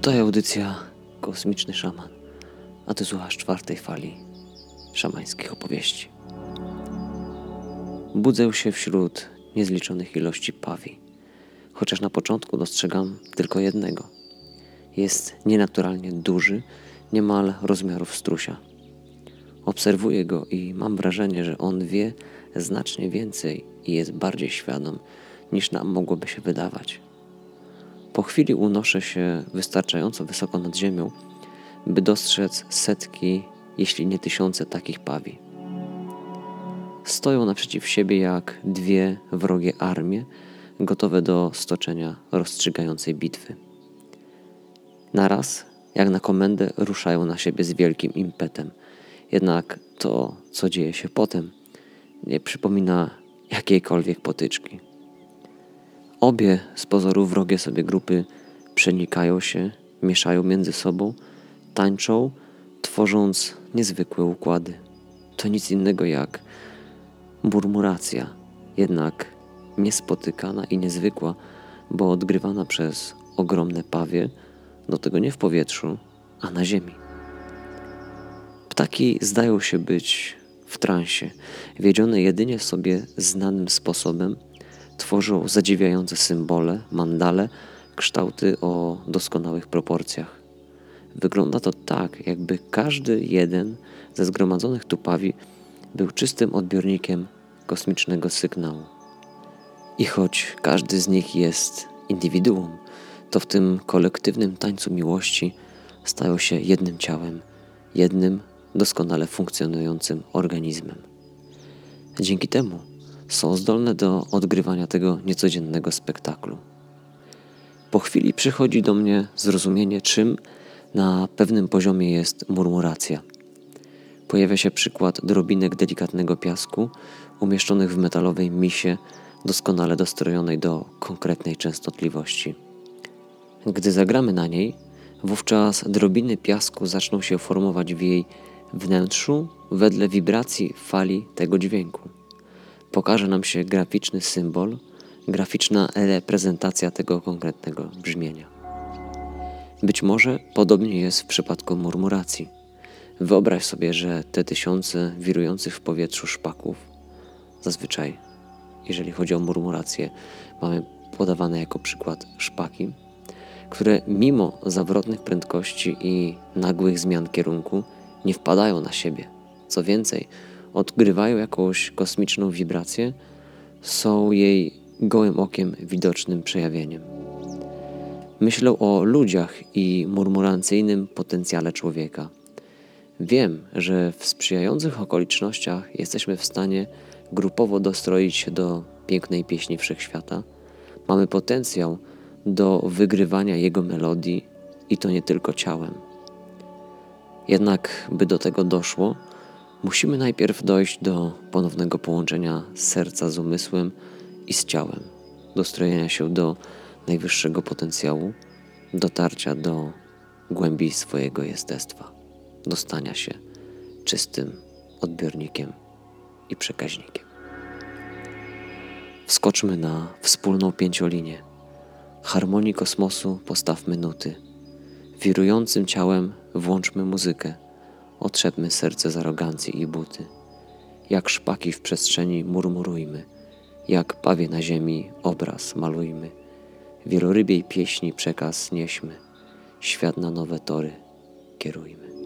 Tutaj audycja Kosmiczny Szaman, a ty słuchasz czwartej fali szamańskich opowieści. Budzę się wśród niezliczonych ilości pawi, chociaż na początku dostrzegam tylko jednego. Jest nienaturalnie duży, niemal rozmiarów strusia. Obserwuję go i mam wrażenie, że on wie znacznie więcej i jest bardziej świadom niż nam mogłoby się wydawać. Po chwili unoszę się wystarczająco wysoko nad ziemią, by dostrzec setki, jeśli nie tysiące takich pawi. Stoją naprzeciw siebie jak dwie wrogie armie, gotowe do stoczenia rozstrzygającej bitwy. Naraz, jak na komendę, ruszają na siebie z wielkim impetem. Jednak to, co dzieje się potem, nie przypomina jakiejkolwiek potyczki. Obie z pozoru wrogie sobie grupy przenikają się, mieszają między sobą, tańczą, tworząc niezwykłe układy. To nic innego jak murmuracja, jednak niespotykana i niezwykła, bo odgrywana przez ogromne pawie, do tego nie w powietrzu, a na ziemi. Ptaki zdają się być w transie, wiedzione jedynie sobie znanym sposobem – tworzą zadziwiające symbole, mandale, kształty o doskonałych proporcjach. Wygląda to tak, jakby każdy jeden ze zgromadzonych tu pawi był czystym odbiornikiem kosmicznego sygnału. I choć każdy z nich jest indywiduum, to w tym kolektywnym tańcu miłości stają się jednym ciałem, jednym doskonale funkcjonującym organizmem. Dzięki temu są zdolne do odgrywania tego niecodziennego spektaklu. Po chwili przychodzi do mnie zrozumienie, czym na pewnym poziomie jest murmuracja. Pojawia się przykład drobinek delikatnego piasku umieszczonych w metalowej misie, doskonale dostrojonej do konkretnej częstotliwości. Gdy zagramy na niej, wówczas drobiny piasku zaczną się formować w jej wnętrzu wedle wibracji fali tego dźwięku pokaże nam się graficzny symbol, graficzna reprezentacja tego konkretnego brzmienia. Być może podobnie jest w przypadku murmuracji. Wyobraź sobie, że te tysiące wirujących w powietrzu szpaków, zazwyczaj, jeżeli chodzi o murmurację, mamy podawane jako przykład szpaki, które mimo zawrotnych prędkości i nagłych zmian kierunku nie wpadają na siebie. Co więcej, odgrywają jakąś kosmiczną wibrację, są jej gołym okiem widocznym przejawieniem. Myślę o ludziach i murmurancyjnym potencjale człowieka. Wiem, że w sprzyjających okolicznościach jesteśmy w stanie grupowo dostroić się do pięknej pieśni wszechświata. Mamy potencjał do wygrywania jego melodii i to nie tylko ciałem. Jednak, by do tego doszło, Musimy najpierw dojść do ponownego połączenia serca z umysłem i z ciałem, dostrojenia się do najwyższego potencjału, dotarcia do głębi swojego jestestwa, dostania się czystym odbiornikiem i przekaźnikiem. Wskoczmy na wspólną pięciolinię. Harmonii kosmosu postawmy nuty. Wirującym ciałem włączmy muzykę Otrzepmy serce z arogancji i buty. Jak szpaki w przestrzeni murmurujmy, jak pawie na ziemi obraz malujmy. Wielorybiej pieśni przekaz nieśmy, świat na nowe tory kierujmy.